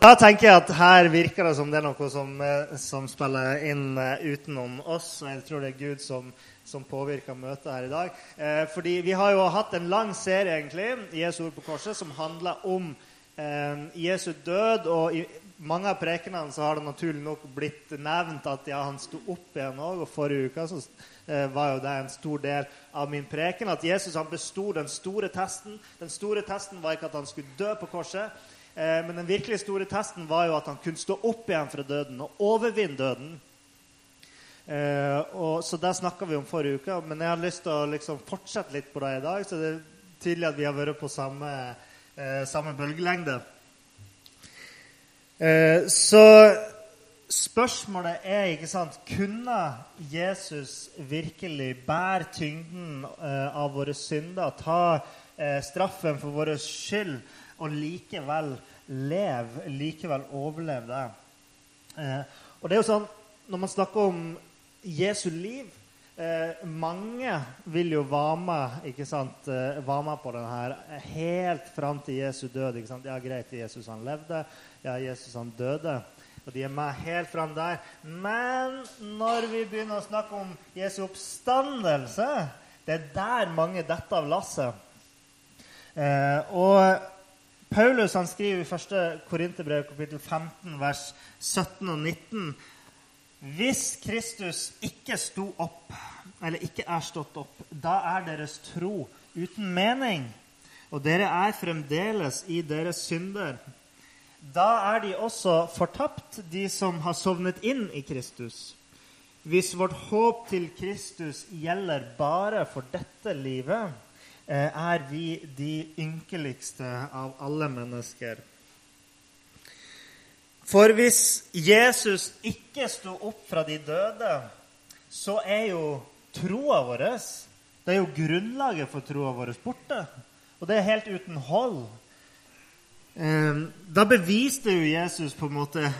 da tenker jeg at her virker det som det er noe som, eh, som spiller inn eh, utenom oss. Og jeg tror det er Gud som, som påvirker møtet her i dag. Eh, fordi vi har jo hatt en lang serie, egentlig, Jesu ord på korset, som handler om eh, Jesu død. Og i mange av prekenene har det naturlig nok blitt nevnt at ja, han sto opp igjen òg. Og forrige uke så eh, var jo det en stor del av min preken. At Jesus han besto den store testen. Den store testen var ikke at han skulle dø på korset. Eh, men den virkelig store testen var jo at han kunne stå opp igjen fra døden og overvinne døden. Eh, og, så det snakka vi om forrige uke, men jeg har lyst til å liksom fortsette litt på det i dag. Så det er tydelig at vi har vært på samme, eh, samme bølgelengde. Så spørsmålet er ikke sant, Kunne Jesus virkelig bære tyngden av våre synder, ta straffen for vår skyld? Og likevel leve, likevel overleve det. Eh, og det er jo sånn, Når man snakker om Jesu liv eh, Mange vil jo være med, ikke sant, eh, være med på den her helt fram til Jesu død. ikke sant? Ja, greit, Jesus han levde. Ja, Jesus han døde. Og de er med helt fram der. Men når vi begynner å snakke om Jesu oppstandelse, det er der mange detter av lasset. Eh, og Paulus han skriver i 1. Korinterbrev kapittel 15, vers 17 og 19 Hvis Kristus ikke sto opp, eller ikke er stått opp, da er deres tro uten mening, og dere er fremdeles i deres synder. Da er de også fortapt, de som har sovnet inn i Kristus. Hvis vårt håp til Kristus gjelder bare for dette livet, er vi de ynkeligste av alle mennesker. For hvis Jesus ikke sto opp fra de døde, så er jo troa vår Det er jo grunnlaget for troa vår borte. Og det er helt uten hold. Eh, da beviste jo Jesus på en måte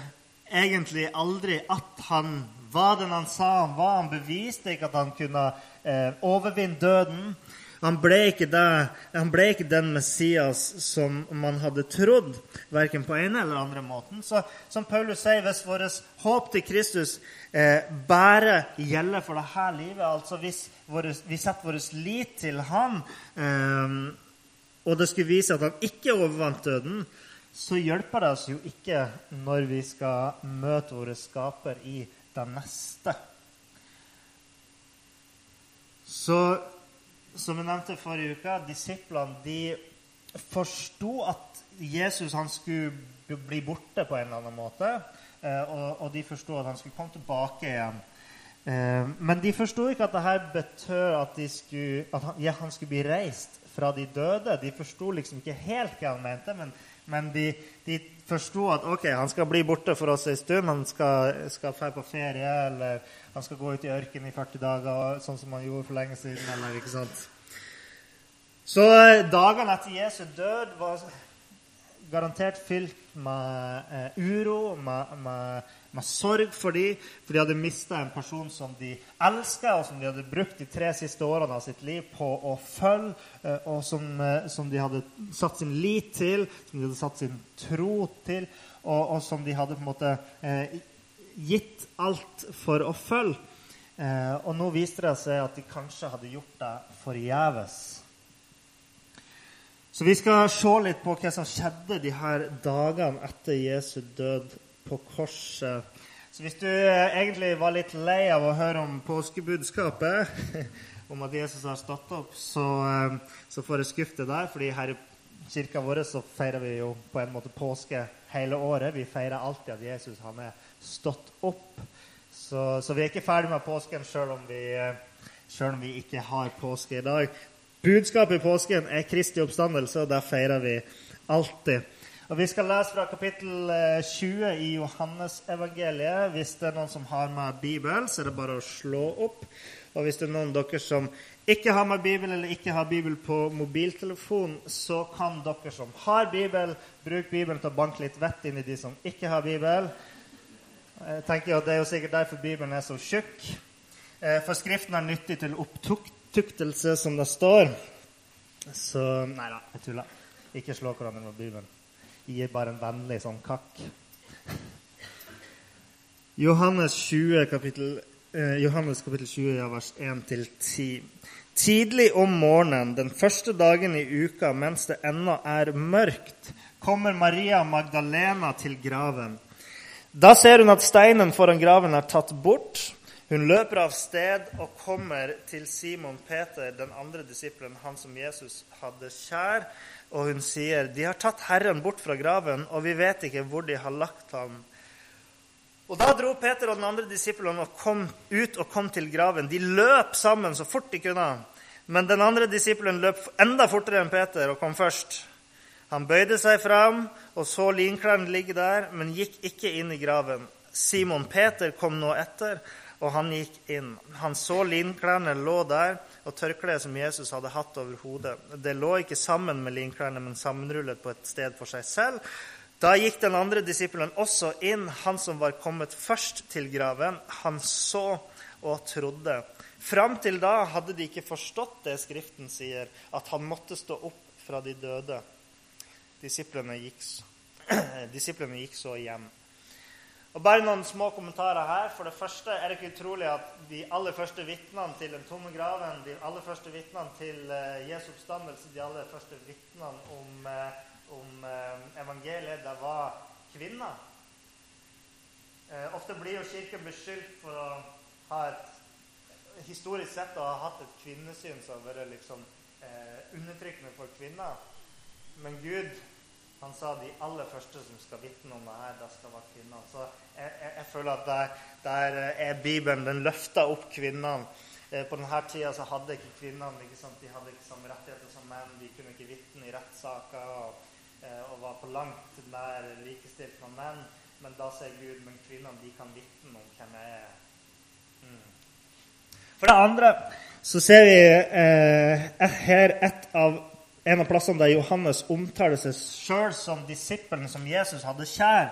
egentlig aldri at han var den han sa han var. Han beviste ikke at han kunne eh, overvinne døden. Han ble, det, han ble ikke, den Messias som man hadde trodd, verken på ene eller andre måten. Så som Paulus sier, hvis vårt håp til Kristus eh, bare gjelder for dette livet, altså hvis våre, vi setter vår lit til Han, eh, og det skulle vise at han ikke overvant døden, så hjelper det oss jo ikke når vi skal møte våre skaper i det neste. Så som vi nevnte forrige uke, disiplene de forsto at Jesus han skulle bli borte på en eller annen måte. Eh, og, og de forsto at han skulle komme tilbake igjen. Eh, men de forsto ikke at dette betød at, skulle, at han, ja, han, skulle bli reist fra de døde. De forsto liksom ikke helt hva han mente, men, men de, de forsto at ok, han skal bli borte for oss en stund. Han skal, skal dra på ferie, eller han skal gå ut i ørkenen i 40 dager, sånn som han gjorde for lenge siden. eller ikke sant? Så eh, dagene etter Jesu død var garantert fylt med eh, uro, med, med, med, sorg for dem, for de hadde mista en person som de elska, og som de hadde brukt de tre siste årene av sitt liv på å følge, eh, og som, eh, som, de hadde satt sin lit til, som de hadde satt sin tro til, og, og som de hadde på en måte eh, gitt alt for å følge. Eh, og nå viste det seg at de kanskje hadde gjort det forgjeves. Så vi skal se litt på hva som skjedde de her dagene etter Jesu død på korset. Så hvis du eh, egentlig var litt lei av å høre om påskebudskapet, om at Jesus har stått opp, så, eh, så får jeg skuffe deg der. fordi her i kirka vår så feirer vi jo på en måte påske hele året. Vi feirer alltid at Jesus han er stått opp. Så, så vi er ikke ferdig med påsken sjøl om, om, vi ikke har påske i dag. Budskapet i påsken er Kristi oppstandelse, og det feirer vi alltid. Og Vi skal lese fra kapittel 20 i i Johannesevangeliet. Hvis det er noen som har med Bibel, så er det bare å slå opp. Og hvis det er noen av dere som ikke har med Bibel eller ikke har Bibel på mobiltelefon, så kan dere som har Bibel, bruke Bibelen til å banke litt vett inn i de som ikke har Bibel. Jeg tenker at Det er jo sikkert derfor Bibelen er så tjukk. Eh, for Skriften er nyttig til opptuktelse, som det står. Så Nei da, jeg tuller. Ikke slå hverandre med Bibelen. Gir bare en vennlig sånn kakk. Johannes 20, kapittel, eh, Johannes kapittel 20, ja, vers 1-10. Tidlig om morgenen den første dagen i uka, mens det ennå er mørkt, kommer Maria Magdalena til graven. Da ser hun at steinen foran graven er tatt bort. Hun løper av sted og kommer til Simon Peter, den andre disippelen, han som Jesus hadde kjær, og hun sier, 'De har tatt Herren bort fra graven, og vi vet ikke hvor de har lagt ham.' Og Da dro Peter og den andre disippelen og kom ut og kom til graven. De løp sammen så fort de kunne. Men den andre disippelen løp enda fortere enn Peter og kom først. Han bøyde seg fram og så linklærne ligge der, men gikk ikke inn i graven. Simon Peter kom nå etter, og han gikk inn. Han så linklærne lå der, og tørkleet som Jesus hadde hatt over hodet. Det lå ikke sammen med linklærne, men sammenrullet på et sted for seg selv. Da gikk den andre disippelen også inn, han som var kommet først til graven. Han så og trodde. Fram til da hadde de ikke forstått det Skriften sier, at han måtte stå opp fra de døde. Disiplene gikk, disiplene gikk så hjem. Og Bare noen små kommentarer her. For det første er det ikke utrolig at de aller første vitnene til den tomme graven, de aller første vitnene til uh, Jesu oppstandelse, de aller første vitnene om, uh, om uh, evangeliet, det var kvinner. ofte blir jo Kirken beskyldt for å ha et historisk sett å ha hatt et kvinnesyn som har vært liksom, undertrykkende for kvinner. Men Gud han sa de aller første som skal vitne om det her, det skal være kvinner. Så jeg, jeg, jeg føler at der, der, er Bibelen Den løfter opp kvinnene. Eh, på denne tida så hadde ikke kvinnene ikke sant? de hadde ikke samme rettigheter som menn. De kunne ikke vitne i rettssaker og, eh, og, var på langt nær likestilt med menn. Men da sier Gud men kvinnene de kan vitne om hvem jeg er. Mm. For det andre så ser vi eh, her et av en av plassene der Johannes omtaler seg sjøl som disippelen som Jesus hadde kjær.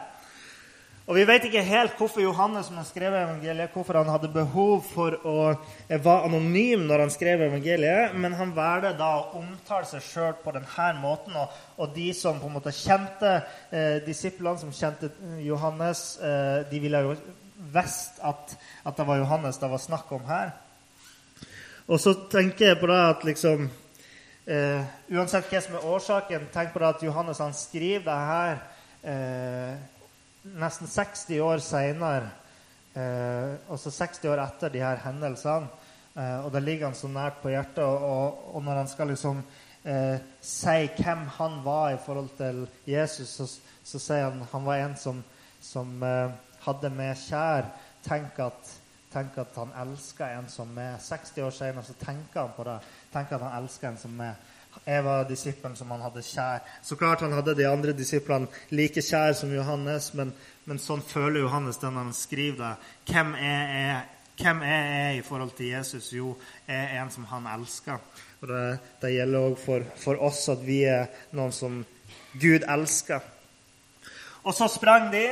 Og Vi vet ikke helt hvorfor Johannes som har skrevet evangeliet, hvorfor han hadde behov for å være anonym når han skrev evangeliet, men han valgte da å omtale seg sjøl på denne måten. Og, og, de som på en måte kjente eh, disiplene, som kjente Johannes, eh, de ville jo visst at, at, det var Johannes det var snakk om her. Og så tenker jeg på det at liksom Eh, uansett hva som er årsaken, tenk på det at Johannes han skriver det her eh, nesten 60 år seinere. Eh, også 60 år etter de her hendelsene. Eh, og det ligger han så nært på hjertet. Og, og, når han skal liksom eh, si hvem han var i forhold til Jesus, så, så sier han han var en som, som eh, hadde med kjær. Tenk at, tenk at han elsker en som er 60 år senere, så tenker han på det tenker at han elsker en som er Jeg var disippelen som han hadde kjær. Så klart han hadde de andre disiplene like kjær som Johannes, men, men sånn føler Johannes det når han skriver det. Hvem er jeg? Hvem er i forhold til Jesus? Jo, er en som han elsker. Og Det, det gjelder òg for, for, oss at vi er noen som Gud elsker. Og så sprang de.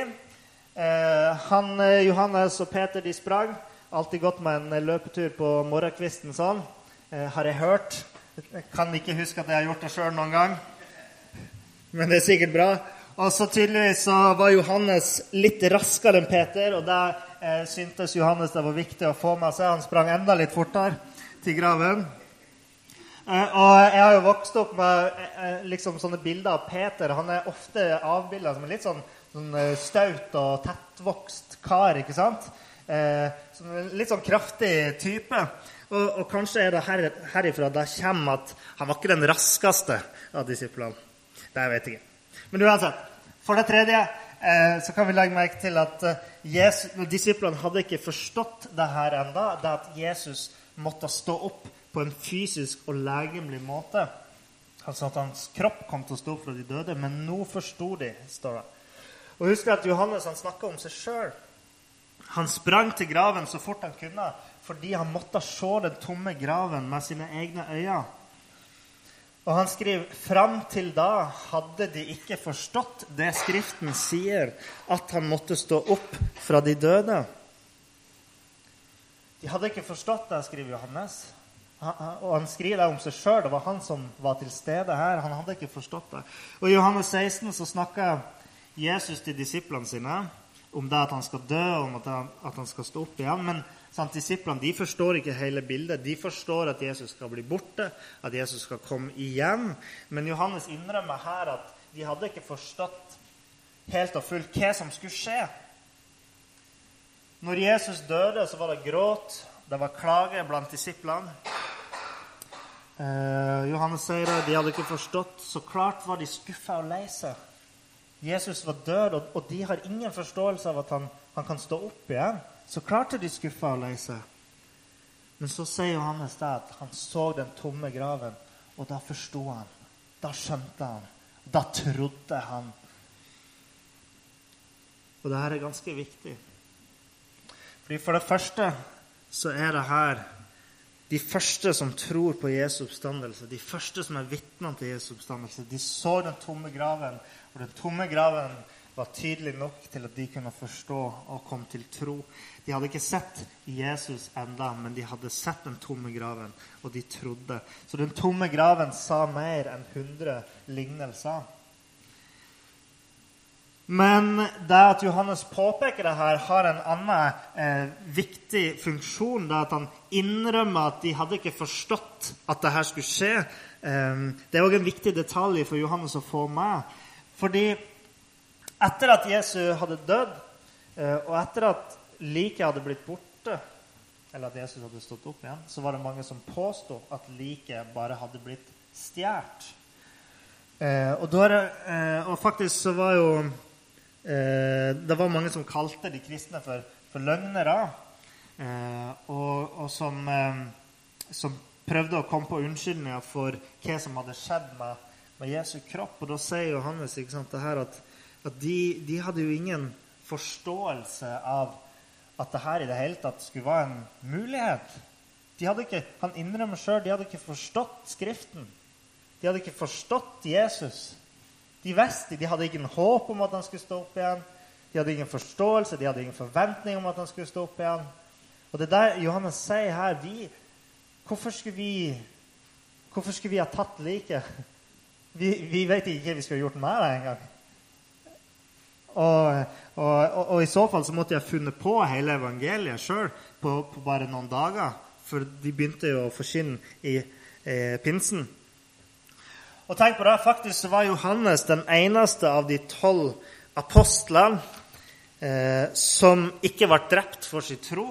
Eh, han, eh, Johannes og Peter de sprang. Alltid gått med en løpetur på morgenkvisten sånn. Eh, har jeg hørt. Jeg kan ikke huske at jeg har gjort det sjøl noen gang. Men det er sikkert bra. Og så tydeligvis så var Johannes litt raskere enn Peter, og det eh, syntes Johannes det var viktig å få med seg. Han sprang enda litt fortere til graven. Eh, og jeg har jo vokst opp med eh, eh liksom sånne bilder av Peter. Han er ofte avbilda som en litt sånn, sånn eh, staut og tettvokst kar. ikke sant? Eh, en litt sånn kraftig type. Og, og, kanskje er det her, herifra det kommer at han var ikke den raskeste av disiplene. Det vet jeg ikke. Men uansett. For det tredje eh, så kan vi legge merke til at Jesus, disiplene hadde ikke forstått det her enda, det at Jesus måtte stå opp på en fysisk og legemlig måte. Altså at hans kropp kom til å stå opp fra de døde. Men nå forsto de, står det. Og husk at Johannes han snakka om seg sjøl. Han sprang til graven så fort han kunne fordi han måtte se den tomme graven med sine egne øyne. Og han skriver fram til da hadde de ikke forstått det Skriften sier, at han måtte stå opp fra de døde. De hadde ikke forstått det, skriver Johannes. Og han skriver det om seg sjøl. Det var han som var til stede her. Han hadde ikke forstått det. Og I Johannes 16 så snakker Jesus til disiplene sine om det at han skal dø, om at han, at han skal stå opp igjen. Men sant, disiplene de forstår ikke hele bildet. De forstår at Jesus skal bli borte, at Jesus skal komme igjen. Men Johannes innrømmer her at de hadde ikke forstått helt og fullt hva som skulle skje. Når Jesus døde, så var det gråt, det var klage blant disiplene. Eh, Johannes sier at de hadde ikke forstått. Så klart var de skuffa og lei seg. Jesus var død, og, de har ingen forståelse av at han, han kan stå opp igjen. Så klart er de skuffa og lei seg. Men så sier Johannes det at han så den tomme graven, og da forsto han. Da skjønte han. Da trodde han. Og det her er ganske viktig. Fordi For det første så er det her de første som tror på Jesu oppstandelse, de første som er vitner til Jesu oppstandelse, de så den tomme graven, og den tomme graven var tydelig nok til at de kunne forstå og komme til tro. De hadde ikke sett Jesus enda, men de hadde sett den tomme graven, og de trodde. Så den tomme graven sa mer enn 100 lignelser. Men det at Johannes påpeker det her, har en annen eh, viktig funksjon. Det at han innrømmer at de hadde ikke forstått at det her skulle skje. Eh, det er òg en viktig detalj for Johannes å få med. Fordi etter at Jesus hadde dødd, eh, og etter at liket hadde blitt borte, eller at Jesus hadde stått opp igjen, så var det mange som påsto at liket bare hadde blitt stjålet. Eh, og, eh, og faktisk så var jo eh, Det var mange som kalte de kristne for, for løgnere. Eh, og, og som, eh, som, prøvde å komme på unnskyldninger for hva som hadde skjedd med, med Jesu kropp. Og da sier Johannes sant, at, at de, de, hadde jo ingen forståelse av at det her i det hele tatt skulle være en mulighet. De hadde ikke, han innrømmer sjøl de hadde ikke forstått Skriften. De hadde ikke forstått Jesus. De visste, de hadde ingen håp om at han skulle stå opp igjen. De hadde ingen forståelse, de hadde ingen forventning om at han skulle stå opp igjen. Og det der Johannes sier her vi, Hvorfor skulle vi hvorfor skulle vi ha tatt liket? Vi, vi, vet ikke hva vi skulle gjort med det engang. Og, og, og, og, i så fall så måtte jeg ha funnet på hele evangeliet sjøl på, på, bare noen dager. For de begynte jo å forsyne i eh, pinsen. Og tenk på det, faktisk så var Johannes den eneste av de tolv apostlene eh, som ikke ble drept for sin tro,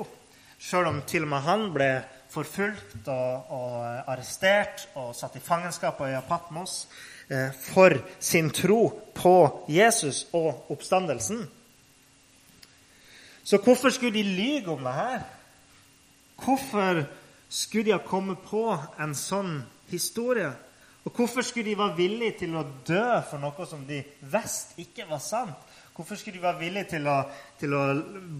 sjøl om til og med han ble forfulgt og, og arrestert og satt i fangenskap på øya Patmos eh, for sin tro på Jesus og oppstandelsen. Så hvorfor skulle de lyge om det her? Hvorfor skulle de ha kommet på en sånn historie? Og hvorfor skulle de være villige til å dø for noe som de visste ikke var sant? Hvorfor skulle de være villige til å, til å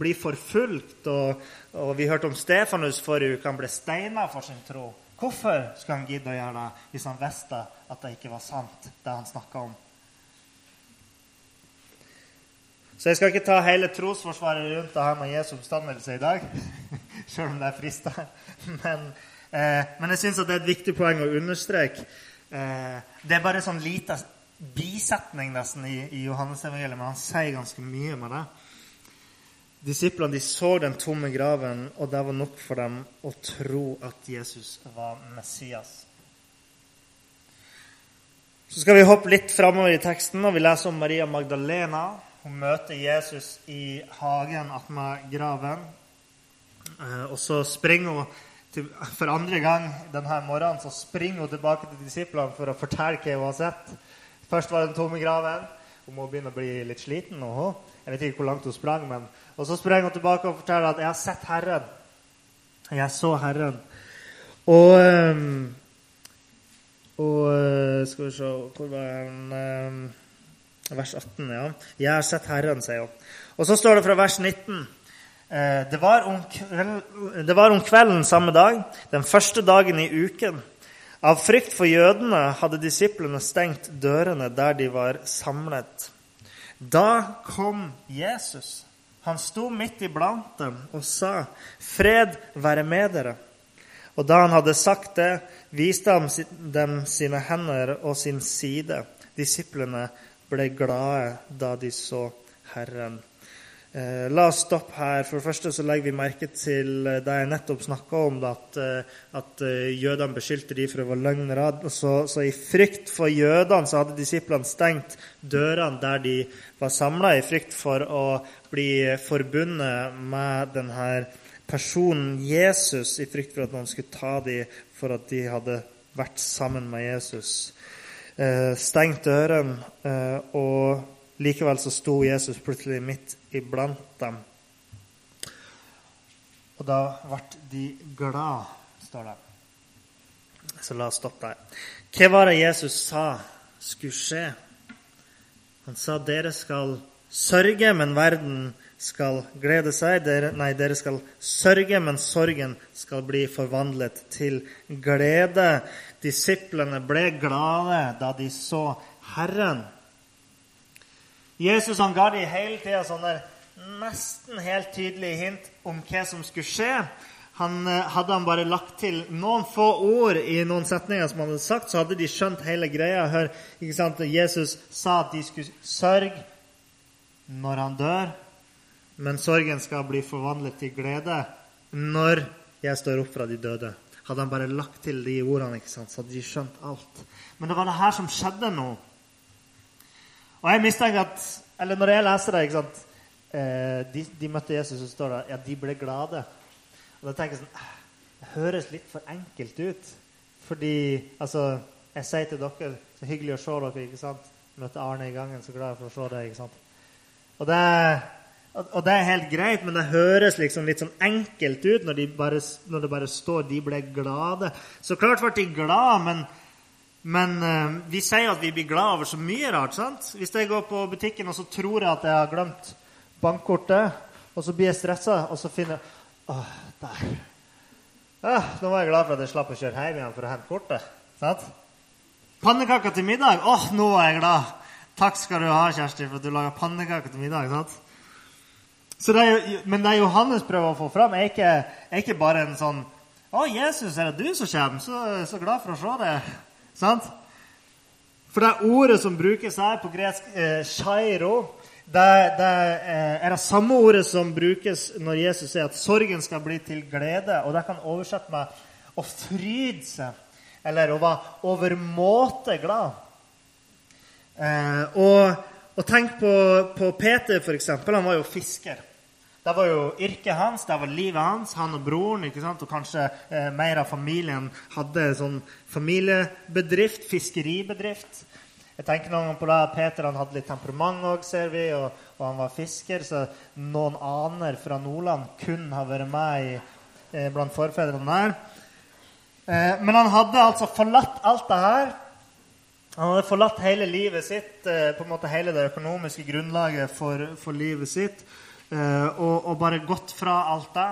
bli forfulgt? Og, og, vi hørte om Stefanus forrige uke. Han ble steina for sin tro. Hvorfor skulle han gidde å gjøre det hvis han visste at det ikke var sant, det han snakka om? Så jeg skal ikke ta hele trosforsvaret rundt det her med Jesu oppstandelse i dag, selv om det er frista. Men, eh, men jeg syns det er et viktig poeng å understreke det er bare en sånn liten bisetning nesten i, i Johannes-evangeliet, men han sier ganske mye med det. Disiplene de så den tomme graven, og det var nok for dem å tro at Jesus var Messias. Så skal vi hoppe litt framover i teksten, og vi leser om Maria Magdalena. Hun møter Jesus i hagen attmed graven. Eh, og så springer hun for andre gang denne morgenen så springer hun tilbake til disiplene for å fortelle hva hun har sett. Først var det den tomme graven. Hun må begynne å bli litt sliten. Og jeg vet ikke hvor langt hun sprang, men Og så springer hun tilbake og forteller at 'jeg har sett Herren'. Jeg så Herren. Og ehm, Og eh, Skal vi se Hvor var den ehm, Vers 18, ja. 'Jeg har sett Herren', sier hun. Og så står det fra vers 19. Eh, det var, kvelden, det var om kvelden samme dag, den første dagen i uken. Av frykt for jødene hadde disiplene stengt dørene der de var samlet. Da kom Jesus. Han sto midt iblant dem og sa, 'Fred være med dere.' Og da han hadde sagt det, viste han dem sine hender og sin side. Disiplene ble glade da de så Herren. Eh, la oss stoppe her. For det første så legger vi merke til eh, det jeg nettopp snakka om, at, eh, at jødene beskyldte de for å være løgnere. Så, så, i frykt for jødene så hadde disiplene stengt dørene der de var samla, i frykt for å bli forbundet med denne personen Jesus, i frykt for at noen skulle ta dem for at de hadde vært sammen med Jesus. Stengt dørene og Likevel så sto Jesus plutselig midt iblant dem. Og da ble de glad, står det. Så la oss stoppe der. Hva var det Jesus sa skulle skje? Han sa dere skal sørge, men verden skal glede seg. Dere, nei, dere skal sørge, men sorgen skal bli forvandlet til glede. Disiplene ble glade da de så Herren. Jesus han ga dem hele tida sånne nesten helt tydelige hint om hva som skulle skje. Han, eh, hadde han bare lagt til noen få ord i noen setninger, som han hadde sagt, så hadde de skjønt hele greia. Hør, ikke sant? Jesus sa at de skulle sørge når han dør, men sorgen skal bli forvandlet til glede når jeg står opp fra de døde. Hadde han bare lagt til de ordene, ikke sant? så hadde de skjønt alt. Men det var det her som skjedde nå. Og jeg mistenker at Eller når jeg leser det ikke sant, eh, de, de, møtte Jesus, og står det ja, de ble glade. Og da tenker jeg sånn Det høres litt for enkelt ut. Fordi altså, jeg sier til dere Så hyggelig å se dere. ikke sant? Møtte Arne i gangen. Så glad for å se deg. ikke sant? Og det, og det, er helt greit, men det høres liksom litt sånn enkelt ut når, de bare, når det bare står 'de ble glade'. Så klart ble de glade, men men eh, vi sier at vi blir glad over så mye rart. sant? Hvis jeg går på butikken og så tror jeg at jeg har glemt bankkortet, og så blir jeg stressa, og så finner jeg Åh, der. Ah, nå var jeg glad for at jeg slapp å kjøre hjem igjen for å hente kortet. sant? Pannekaker til middag. Åh, nå er jeg glad! Takk skal du ha, Kjersti, for at du lager pannekaker til middag. sant? Det jo, men det Johannes prøver å få fram, er ikke, er ikke bare en sånn 'Å, Jesus, er det du som kommer? Så, så glad for å se deg.' Sant? For det ordet som brukes her på gresk eh, shairo, det, det eh, er det samme ordet som brukes når Jesus sier at sorgen skal bli til glede. Og det kan oversette med å fryde seg, eller å være overmåte glad. Eh, og, og, tenk på, på Peter, f.eks. Han var jo fisker. Det var jo yrket hans, det var livet hans, han og broren. ikke sant? Og kanskje eh, mer av familien hadde sånn familiebedrift, fiskeribedrift. Jeg tenker noen på det, Peter han hadde litt temperament òg, ser vi, og, og, han var fisker. Så noen aner fra Nordland kunne ha vært med i, eh, blant forfedrene der. Eh, men han hadde altså forlatt alt det her. Han hadde forlatt hele livet sitt, eh, på en måte hele det økonomiske grunnlaget for, for livet sitt. Eh, og, og, bare gått fra alt det.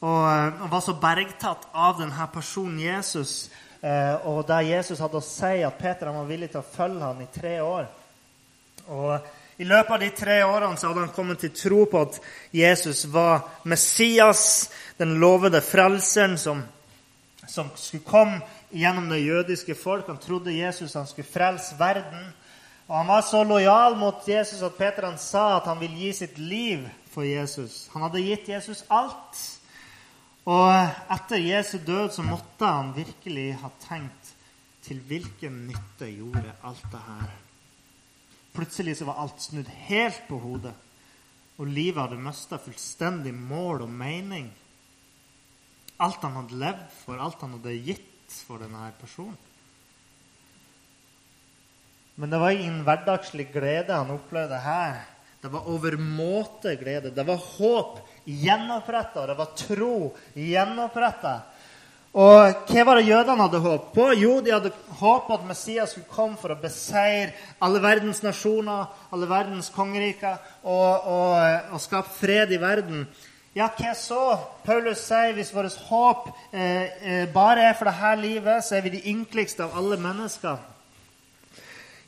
Og, eh, og, var så bergtatt av denne personen Jesus eh, og det Jesus hadde å si, at Peter var villig til å følge ham i tre år. Og I løpet av de tre årene så hadde han kommet til tro på at Jesus var Messias, den lovede frelseren som, som skulle komme gjennom det jødiske folk. Han trodde Jesus han skulle frelse verden. Og Han var så lojal mot Jesus at Peter han sa at han ville gi sitt liv for Jesus. Han hadde gitt Jesus alt. Og etter Jesu død så måtte han virkelig ha tenkt til hvilken nytte gjorde alt det her? Plutselig så var alt snudd helt på hodet, og livet hadde mista fullstendig mål og mening. Alt han hadde levd for, alt han hadde gitt for denne personen. Men det var ingen hverdagslig glede han opplevde her. Det var overmåte glede. Det var håp gjenoppretta. Det var tro gjenoppretta. Og hva var det jødene hadde håp på? Jo, de hadde håp at Messias skulle komme for å beseire alle verdens nasjoner, alle verdens kongeriker, og, og, og skape fred i verden. Ja, hva så? Paulus sier hvis vårt håp eh, eh, bare er for dette livet, så er vi de ynkeligste av alle mennesker.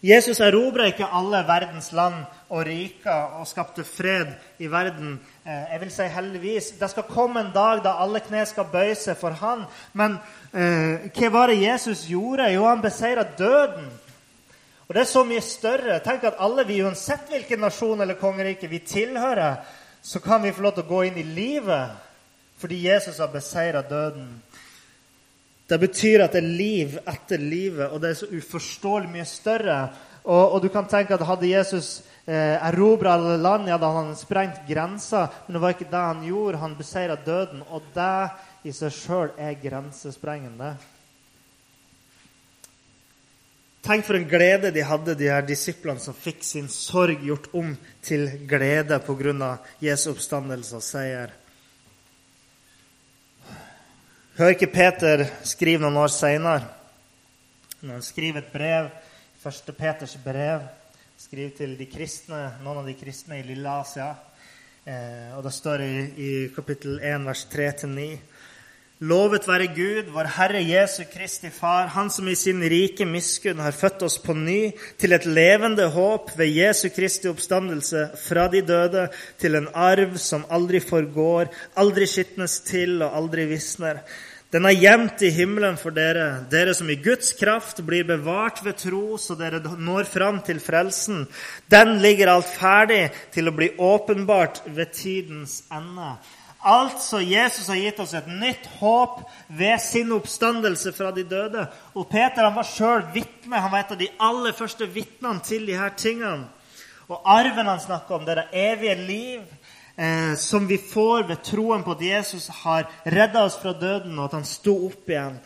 Jesus erobra ikke alle verdens land og rika og skapte fred i verden. Eh, jeg vil si heldigvis. Det skal komme en dag da alle kne skal bøye seg for han. Men eh, hva var det Jesus gjorde? Jo, han beseira døden. Og det er så mye større. Tenk at alle vi, uansett hvilken nasjon eller kongerike vi tilhører, så kan vi få lov til å gå inn i livet fordi Jesus har beseira døden. Det betyr at det er liv etter livet, og det er så uforståelig mye større. Og, og du kan tenke at Hadde Jesus eh, erobra land, ja, da hadde han sprengt grenser. Men det var ikke det han gjorde. Han beseira døden. Og det i seg sjøl er grensesprengende. Tenk for en glede de hadde, de her disiplene som fikk sin sorg gjort om til glede pga. Jesu oppstandelse og seier. Hør ikke Peter skrive noen år seinere, når han skriver et brev, første Peters brev, skriver til de kristne, noen av de kristne i Lille Asia. Eh, og Det står i, i kapittel 1, vers 3-9. Lovet være Gud, vår Herre Jesu Kristi Far, Han som i sin rike miskunn har født oss på ny til et levende håp ved Jesu Kristi oppstandelse fra de døde, til en arv som aldri forgår, aldri skitnes til og aldri visner. Den er gjemt i himmelen for dere, dere som i Guds kraft blir bevart ved tro, så dere når fram til frelsen. Den ligger alt ferdig til å bli åpenbart ved tidens ende. Altså, Jesus har gitt oss et nytt håp ved sin oppstandelse fra de døde. Og Peter han var sjøl vitne. Han var et av de aller første vitnene til de her tingene. Og arven han snakker om, det er det evige liv eh, som vi får ved troen på at Jesus har redda oss fra døden, og at han sto opp igjen.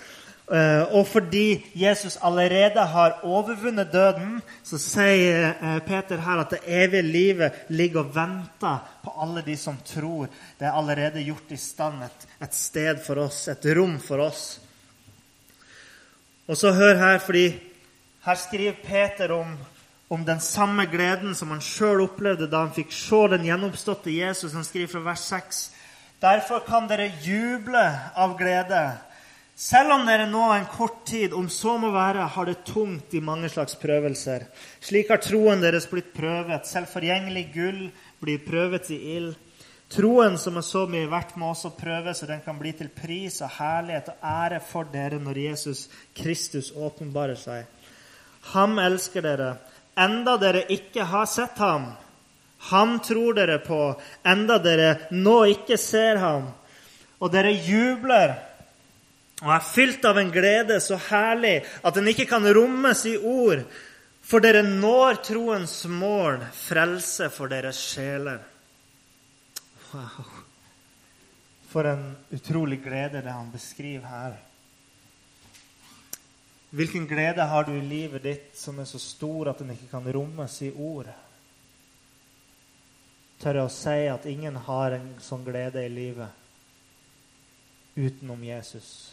Eh, og fordi Jesus allerede har overvunnet døden, så sier eh, Peter her at det evige livet ligger og venter på alle de som tror. Det er allerede gjort i stand et, et sted for oss, et rom for oss. Og så hør her, fordi her skriver Peter om, om den samme gleden som han sjøl opplevde da han fikk se den gjenoppståtte Jesus. Han skriver fra vers 6.: Derfor kan dere juble av glede selv om dere nå en kort tid, om så må være, har det tungt i mange slags prøvelser. Slik har troen deres blitt prøvet. Selv forgjengelig gull blir prøvet i ild. Troen som er så mye verdt, må også prøves, så den kan bli til pris og herlighet og ære for dere når Jesus Kristus åpenbarer seg. Ham elsker dere, enda dere ikke har sett ham. Han tror dere på, enda dere nå ikke ser ham. Og dere jubler og er fylt av en glede så herlig at den ikke kan rommes i ord. For dere når troens mål, frelse for deres sjeler. Wow. For en utrolig glede det han beskriver her. Hvilken glede har du i livet ditt som er så stor at den ikke kan rommes i ord? Tør jeg å si at ingen har en sånn glede i livet utenom Jesus?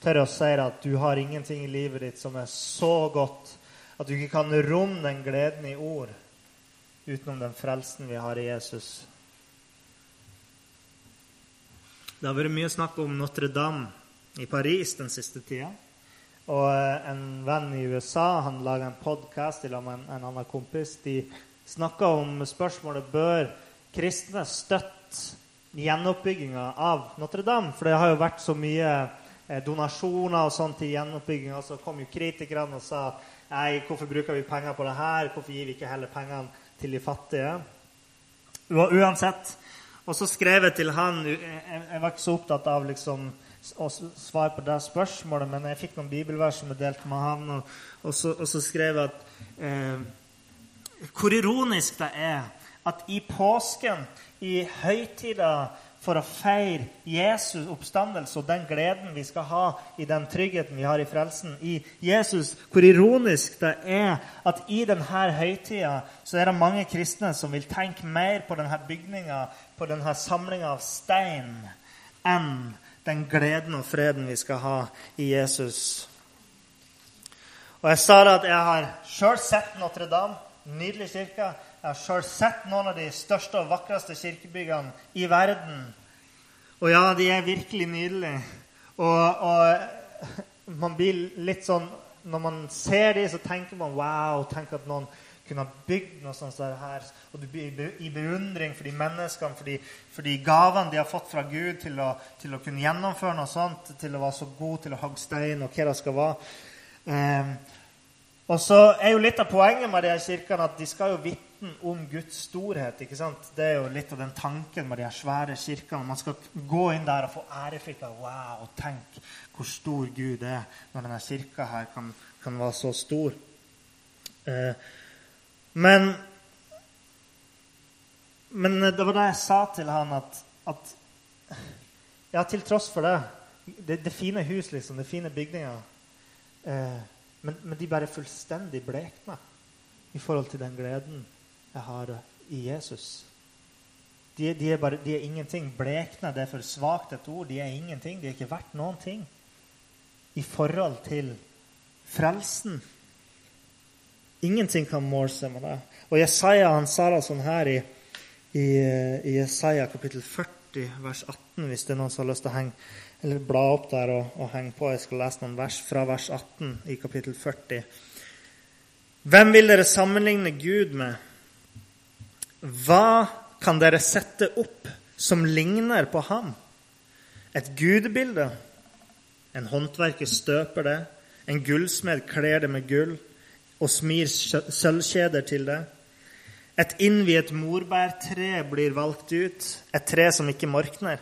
tør å si at du har ingenting i livet ditt som er så godt at du ikke kan romme den gleden i ord utenom den frelsen vi har i Jesus. Det har vært mye snakk om Notre-Dame i Paris den siste tida. Og eh, en venn i USA han laga en podkast sammen med en, en, annen kompis. De snakka om spørsmålet bør kristne støtte gjenoppbygginga av Notre-Dame. For det har jo vært så mye Eh, donasjoner og sånn til gjenoppbygginga. Så kom jo kritikerne og sa nei, hvorfor bruker vi penger på det her? Hvorfor gir vi ikke heller pengene til de fattige? Uansett. Og så skrev jeg til han Jeg var ikke så opptatt av liksom å svare på det spørsmålet, men jeg fikk noen bibelvers som jeg delte med han, og, og, så, og så, skrev jeg at eh, Hvor ironisk det er at i påsken, i høytida for å feire Jesus' oppstandelse og den gleden vi skal ha i den tryggheten vi har i frelsen i Jesus. Hvor ironisk det er at i denne høytida så er det mange kristne som vil tenke mer på denne bygninga, på denne samlinga av stein, enn den gleden og freden vi skal ha i Jesus. Og Jeg sa det at jeg har sjøl sett Notre-Dame, nydelig kirke. Jeg har sjøl sett noen av de største og vakreste kirkebyggene i verden. Og ja, de er virkelig nydelige. Og, og man blir litt sånn Når man ser de, så tenker man wow, tenk at noen kunne ha bygd noe sånt her, og du blir i beundring for de menneskene, for de, for de gavene de har fått fra Gud til å, til å, kunne gjennomføre noe sånt, til å være så god til å hogge stein, og hva det skal være. Eh, og så er jo litt av poenget med de her kirkene at de skal jo vitne om Guds storhet. ikke sant? Det er jo litt av den tanken med de her svære kirkene. Man skal gå inn der og få ærefrykt av wow, og tenk hvor stor Gud er når denne kirka her kan, kan være så stor. Eh, men, men det var det jeg sa til han, at, at Ja, til tross for det Det, det fine hus, liksom. Det fine bygninger. Eh, men, men, de bare fullstendig blekna i forhold til den gleden jeg har i Jesus. De, de, er, bare, de er ingenting. Blekna det er for svakt et ord. De er ingenting. De er ikke verdt noen ting i forhold til frelsen. Ingenting kan måle seg med det. Og Jesaja han sa det sånn her i, i, i Jesaja kapittel 40, vers 18, hvis det er noen som har lyst til å henge, eller bla opp der og, og henge på. Jeg skal lese noen vers fra vers 18 i kapittel 40. Hvem vil dere sammenligne Gud med? Hva kan dere sette opp som ligner på ham? Et gudebilde? En håndverker støper det, en gullsmed kler det med gull og smir sølvkjeder til det. Et innviet morbærtre blir valgt ut, et tre som ikke morkner.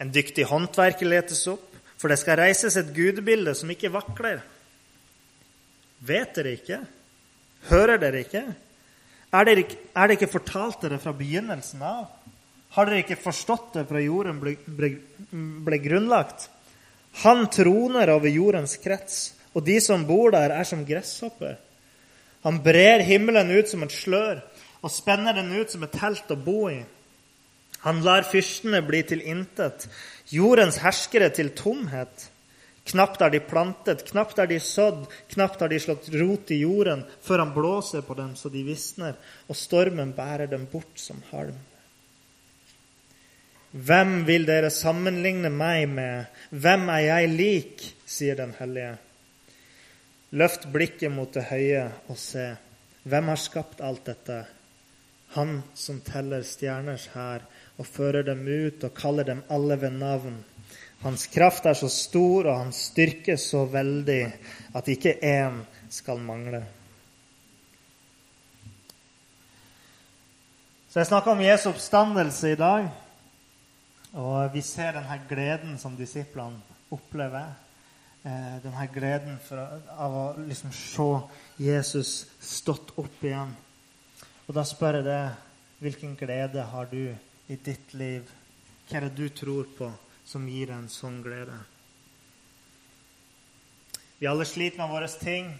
En dyktig håndverker letes opp, for det skal reises et gudebilde som ikke vakler. Vet dere ikke? Hører dere ikke? Er, dere, er det ikke fortalt dere fra begynnelsen av? Har dere ikke forstått det fra jorden ble, ble, ble grunnlagt? Han troner over jordens krets, og de som bor der, er som gresshopper. Han brer himmelen ut som et slør og spenner den ut som et telt å bo i. Han lar fyrstene bli til intet, jordens herskere til tomhet. Knapt er de plantet, knapt er de sådd, knapt har de slått rot i jorden, før han blåser på dem så de visner, og stormen bærer dem bort som halm. Hvem vil dere sammenligne meg med? Hvem er jeg lik? sier den hellige. Løft blikket mot det høye og se. Hvem har skapt alt dette? Han som teller stjerners hær og fører dem ut og kaller dem alle ved navn. Hans kraft er så stor og hans styrke så veldig at ikke én skal mangle. Så Jeg snakka om Jesu oppstandelse i dag. Og vi ser denne gleden som disiplene opplever eh, denne gleden for, av å liksom se Jesus stått opp igjen. Og da spør jeg deg hvilken glede har du i ditt liv? Hva er det du tror på som gir deg en sånn glede? Vi alle sliter med våre ting.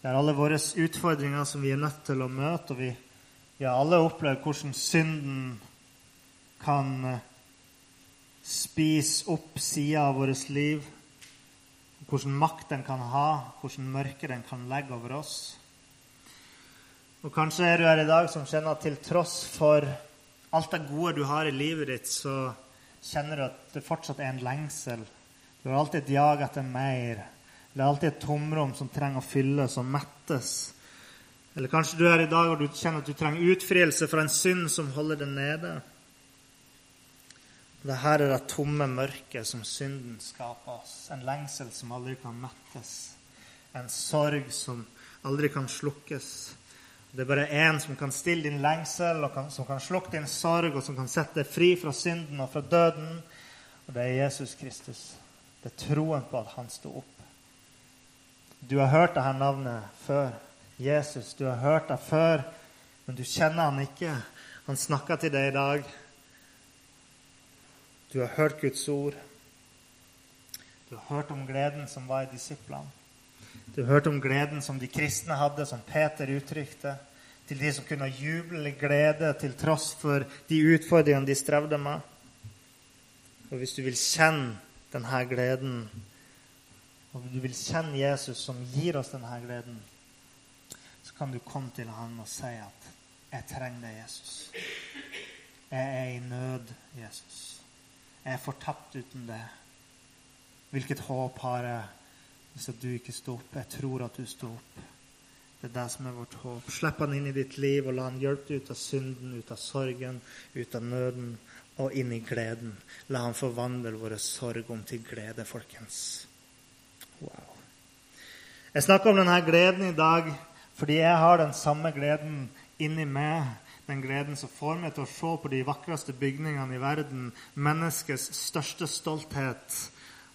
Det er alle våre utfordringer som vi er nødt til å møte. og Vi, vi har alle opplevd hvordan synden kan eh, spise opp sider av vårt liv hvordan makt den kan ha, hvordan mørke den kan legge over oss. Og Kanskje er du her i dag som kjenner at til tross for alt det gode du har i livet ditt, så kjenner du at det fortsatt er en lengsel. Du har alltid et jag etter mer. Det er alltid et tomrom som trenger å fylles og mettes. Eller kanskje du er her i dag og du kjenner at du trenger utfrielse fra en synd som holder deg nede. Det her er det tomme mørket som synden skaper oss. En lengsel som aldri kan mettes. En sorg som aldri kan slukkes. Det er bare én som kan stille din lengsel, og kan, som kan slukke din sorg, og som kan sette deg fri fra synden og fra døden. Og det er Jesus Kristus. Det er troen på at han sto opp. Du har hørt dette navnet før. Jesus. Du har hørt det før, men du kjenner han ikke. Han snakker til deg i dag. Du har hørt Guds ord. Du har hørt om gleden som var i disiplene. Du har hørt om gleden som de kristne hadde, som Peter uttrykte, til de som kunne juble glede til tross for de utfordringene de strevde med. Og hvis du vil kjenne denne gleden, og du vil kjenne Jesus som gir oss denne gleden, så kan du komme til ham og si at 'Jeg trenger deg, Jesus'. Jeg er i nød, Jesus. Jeg er fortapt uten det. Hvilket håp har jeg hvis du ikke står opp? Jeg tror at du står opp. Det er det som er vårt håp. Slipp han inn i ditt liv og la han hjelpe deg ut av synden, ut av sorgen, ut av nøden og inn i gleden. La han forvandle våre sorg om til glede, folkens. Wow. Jeg snakker om denne gleden i dag fordi jeg har den samme gleden inni meg. Den gleden som får meg til å se på de vakreste bygningene i verden, menneskets største stolthet,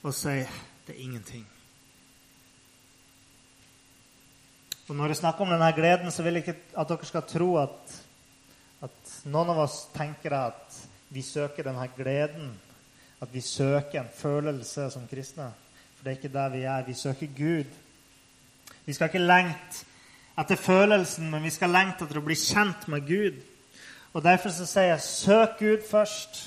og si det er ingenting. Og Når jeg snakker om denne gleden, så vil jeg ikke at dere skal tro at, at noen av oss tenker at vi søker denne gleden. At vi søker en følelse som kristne. For det er ikke der vi er. Vi søker Gud. Vi skal ikke lengte etter følelsen, men vi skal lengte etter å bli kjent med Gud. Og Derfor så sier jeg søk Gud først.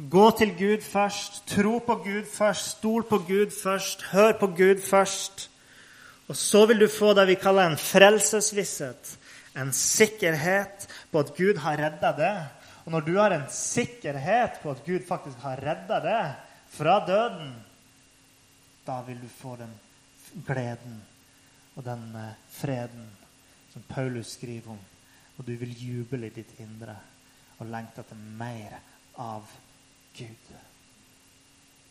Gå til Gud først. Tro på Gud først. Stol på Gud først. Hør på Gud først. Og så vil du få det vi kaller en frelsesvisshet. En sikkerhet på at Gud har redda det. Og når du har en sikkerhet på at Gud faktisk har redda det fra døden, da vil du få den gleden og den eh, freden som Paulus skriver om. Og du vil juble i ditt indre og lengte etter mer av Gud.